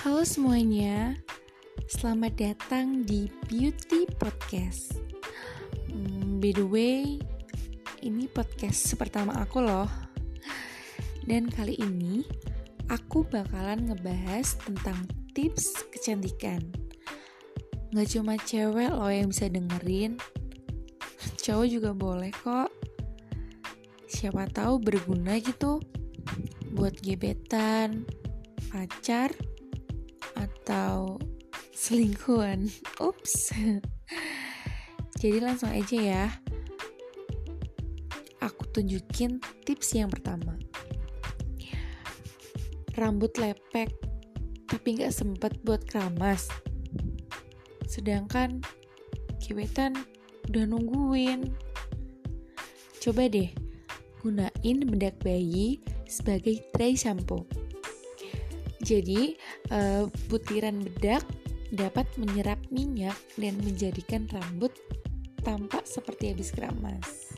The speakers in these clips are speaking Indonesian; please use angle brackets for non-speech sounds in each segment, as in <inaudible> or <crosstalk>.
Halo semuanya, selamat datang di Beauty Podcast. Hmm, by the way, ini podcast pertama aku loh. Dan kali ini aku bakalan ngebahas tentang tips kecantikan. Gak cuma cewek loh yang bisa dengerin, cowok juga boleh kok. Siapa tahu berguna gitu buat gebetan, pacar, atau selingkuhan. Ups. Jadi langsung aja ya. Aku tunjukin tips yang pertama. Rambut lepek tapi nggak sempet buat keramas. Sedangkan gebetan udah nungguin. Coba deh gunain bedak bayi sebagai tray shampoo. Jadi, uh, butiran bedak dapat menyerap minyak dan menjadikan rambut tampak seperti habis keramas.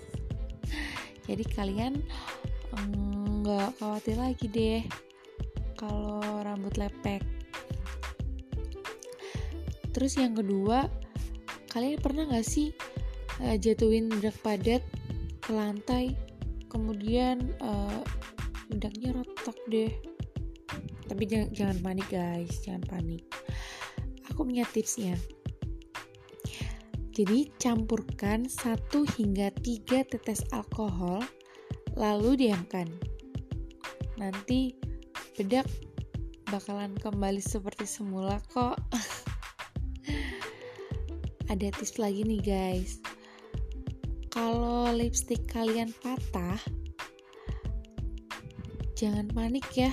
Jadi kalian nggak um, khawatir lagi deh kalau rambut lepek. Terus yang kedua, kalian pernah nggak sih uh, jatuhin bedak padat ke lantai, kemudian uh, bedaknya retak deh tapi jangan, jangan panik guys. Jangan panik. Aku punya tipsnya. Jadi campurkan 1 hingga 3 tetes alkohol lalu diamkan. Nanti bedak bakalan kembali seperti semula kok. <laughs> Ada tips lagi nih guys. Kalau lipstick kalian patah jangan panik ya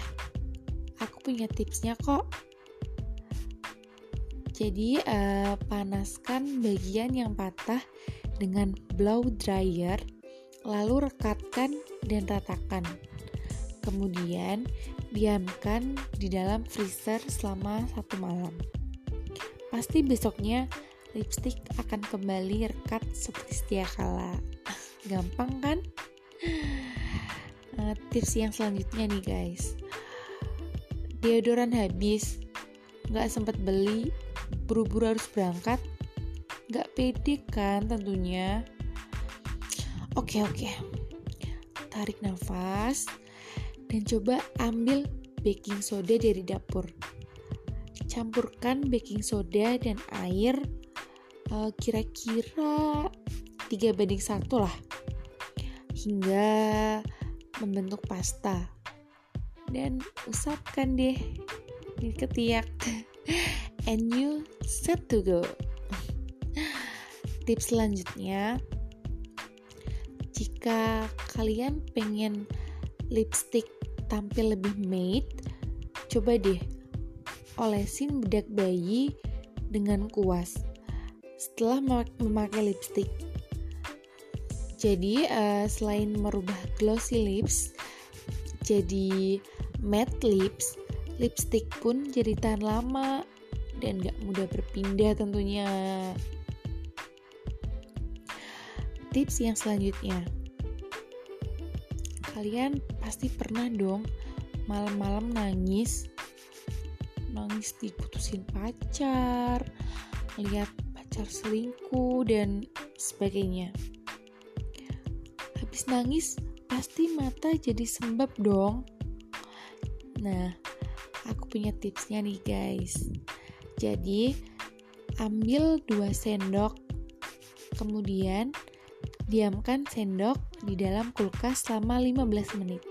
punya tipsnya kok. Jadi uh, panaskan bagian yang patah dengan blow dryer, lalu rekatkan dan ratakan. Kemudian diamkan di dalam freezer selama satu malam. Pasti besoknya lipstick akan kembali rekat seperti setia kala. <laughs> Gampang kan? Uh, tips yang selanjutnya nih guys deodoran habis. Nggak sempet beli. Buru-buru harus berangkat. Nggak pede kan tentunya. Oke oke. Tarik nafas dan coba ambil baking soda dari dapur. Campurkan baking soda dan air eh, kira-kira 3 banding satu lah hingga membentuk pasta dan usapkan deh di ketiak. And you set to go. Tips selanjutnya jika kalian pengen lipstick tampil lebih matte coba deh olesin bedak bayi dengan kuas setelah memakai lipstick. Jadi uh, selain merubah glossy lips jadi matte lips, lipstick pun jadi tahan lama dan gak mudah berpindah tentunya. Tips yang selanjutnya, kalian pasti pernah dong malam-malam nangis, nangis diputusin pacar, lihat pacar selingkuh dan sebagainya. Habis nangis, pasti mata jadi sembab dong. Nah, aku punya tipsnya nih guys. Jadi, ambil 2 sendok, kemudian diamkan sendok di dalam kulkas selama 15 menit.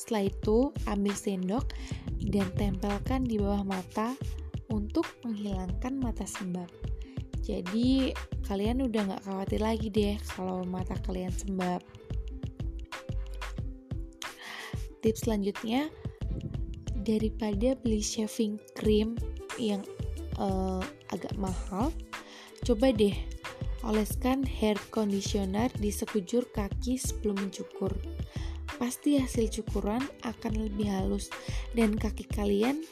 Setelah itu, ambil sendok dan tempelkan di bawah mata untuk menghilangkan mata sembab. Jadi, kalian udah gak khawatir lagi deh kalau mata kalian sembab. tips selanjutnya daripada beli shaving cream yang uh, agak mahal coba deh oleskan hair conditioner di sekujur kaki sebelum mencukur. Pasti hasil cukuran akan lebih halus dan kaki kalian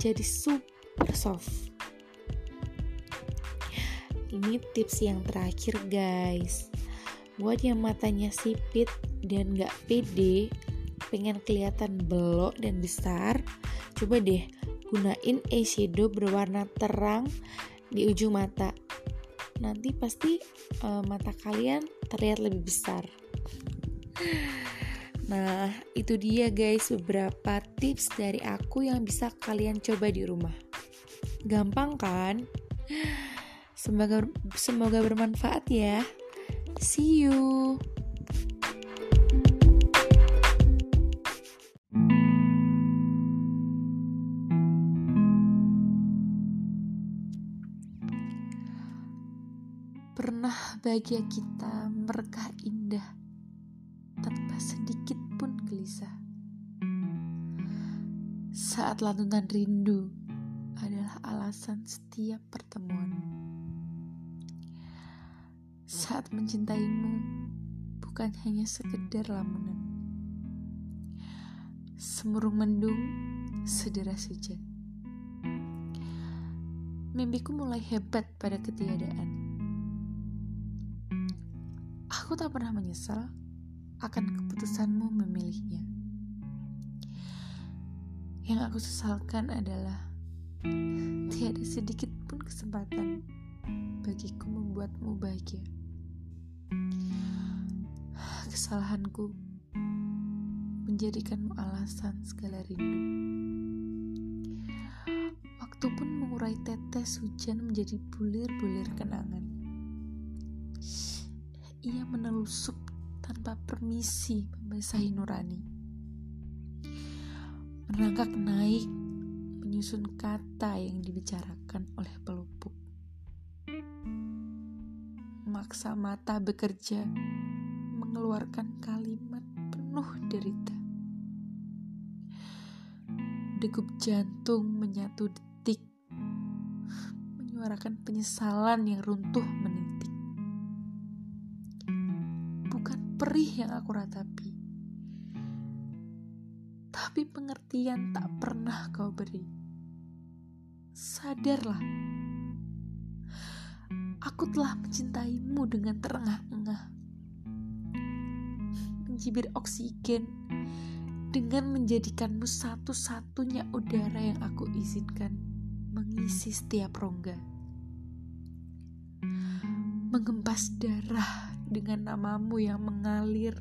jadi super soft. Ini tips yang terakhir guys. Buat yang matanya sipit dan gak pede pengen kelihatan belok dan besar, coba deh gunain eyeshadow berwarna terang di ujung mata. Nanti pasti uh, mata kalian terlihat lebih besar. Nah, itu dia guys beberapa tips dari aku yang bisa kalian coba di rumah. Gampang kan? Semoga semoga bermanfaat ya. See you. Bahagia kita merekah indah tanpa sedikit pun gelisah. Saat lantunan rindu adalah alasan setiap pertemuan. Saat mencintaimu bukan hanya sekedar lamunan. Semurung mendung, sederas hujan. Mimpiku mulai hebat pada ketiadaan Aku tak pernah menyesal akan keputusanmu memilihnya. Yang aku sesalkan adalah tiada sedikit pun kesempatan bagiku membuatmu bahagia. Kesalahanku menjadikanmu alasan segala rindu. Waktu pun mengurai tetes hujan menjadi bulir-bulir kenangan ia menelusup tanpa permisi membasahi nurani. Merangkak naik, menyusun kata yang dibicarakan oleh pelupuk. Maksa mata bekerja, mengeluarkan kalimat penuh derita. Degup jantung menyatu detik, menyuarakan penyesalan yang runtuh menintik perih yang aku ratapi. Tapi pengertian tak pernah kau beri. Sadarlah, aku telah mencintaimu dengan terengah-engah. Mencibir oksigen dengan menjadikanmu satu-satunya udara yang aku izinkan mengisi setiap rongga. Mengempas darah dengan namamu yang mengalir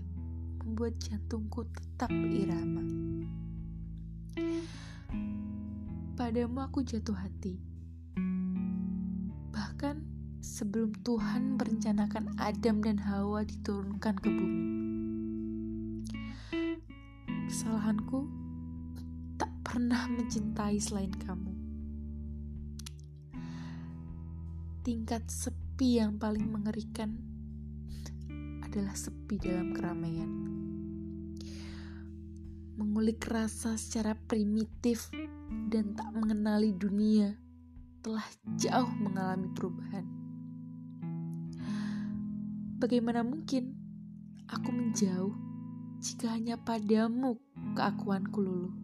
membuat jantungku tetap irama. Padamu aku jatuh hati. Bahkan sebelum Tuhan merencanakan Adam dan Hawa diturunkan ke bumi. Kesalahanku tak pernah mencintai selain kamu. Tingkat sepi yang paling mengerikan adalah sepi dalam keramaian. Mengulik rasa secara primitif dan tak mengenali dunia telah jauh mengalami perubahan. Bagaimana mungkin aku menjauh jika hanya padamu keakuanku luluh?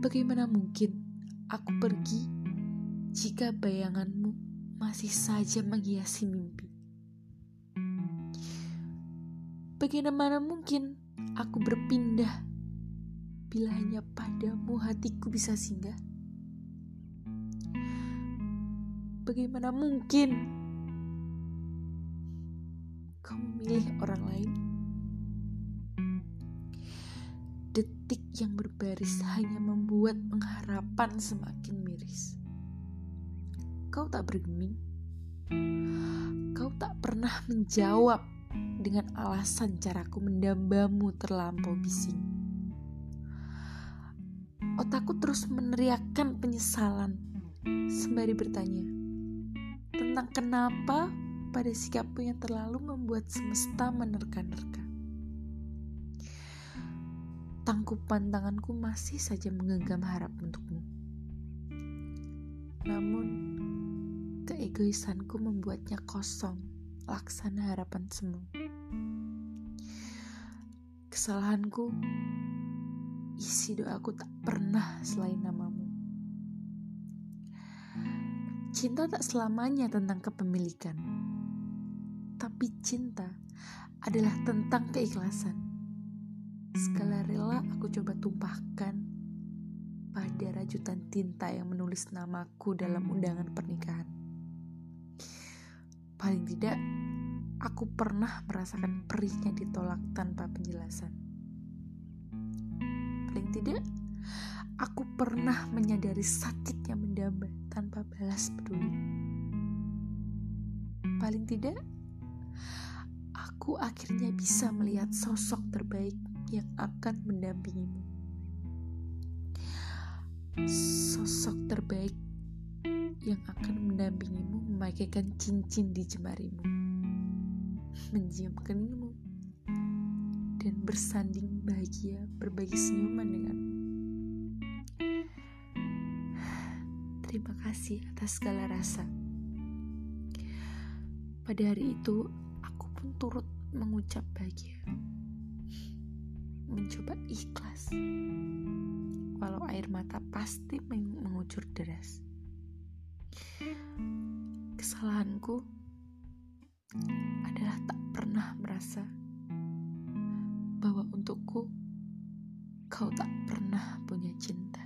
Bagaimana mungkin aku pergi jika bayanganmu masih saja menghiasi mimpi? Bagaimana mungkin aku berpindah bila hanya padamu hatiku bisa singgah? Bagaimana mungkin kau memilih orang lain? Detik yang berbaris hanya membuat pengharapan semakin miris. Kau tak bergeming, kau tak pernah menjawab dengan alasan caraku mendambamu terlampau bising. Otakku terus meneriakkan penyesalan sembari bertanya tentang kenapa pada sikapku yang terlalu membuat semesta menerka-nerka. Tangkupan tanganku masih saja menggenggam harap untukmu. Namun, keegoisanku membuatnya kosong laksana harapan semu. Kesalahanku, isi doaku tak pernah selain namamu. Cinta tak selamanya tentang kepemilikan, tapi cinta adalah tentang keikhlasan. Segala rela aku coba tumpahkan pada rajutan tinta yang menulis namaku dalam undangan pernikahan. Paling tidak, aku pernah merasakan perihnya ditolak tanpa penjelasan. Paling tidak, aku pernah menyadari sakitnya mendamba tanpa balas peduli. Paling tidak, aku akhirnya bisa melihat sosok terbaik yang akan mendampingimu. Sosok terbaik yang akan mendampingimu memakaikan cincin di jemarimu, keningmu, dan bersanding bahagia berbagi senyuman denganmu. Terima kasih atas segala rasa. Pada hari itu, aku pun turut mengucap bahagia. Mencoba ikhlas. Walau air mata pasti mengucur deras. Kesalahanku adalah tak pernah merasa bahwa untukku kau tak pernah punya cinta.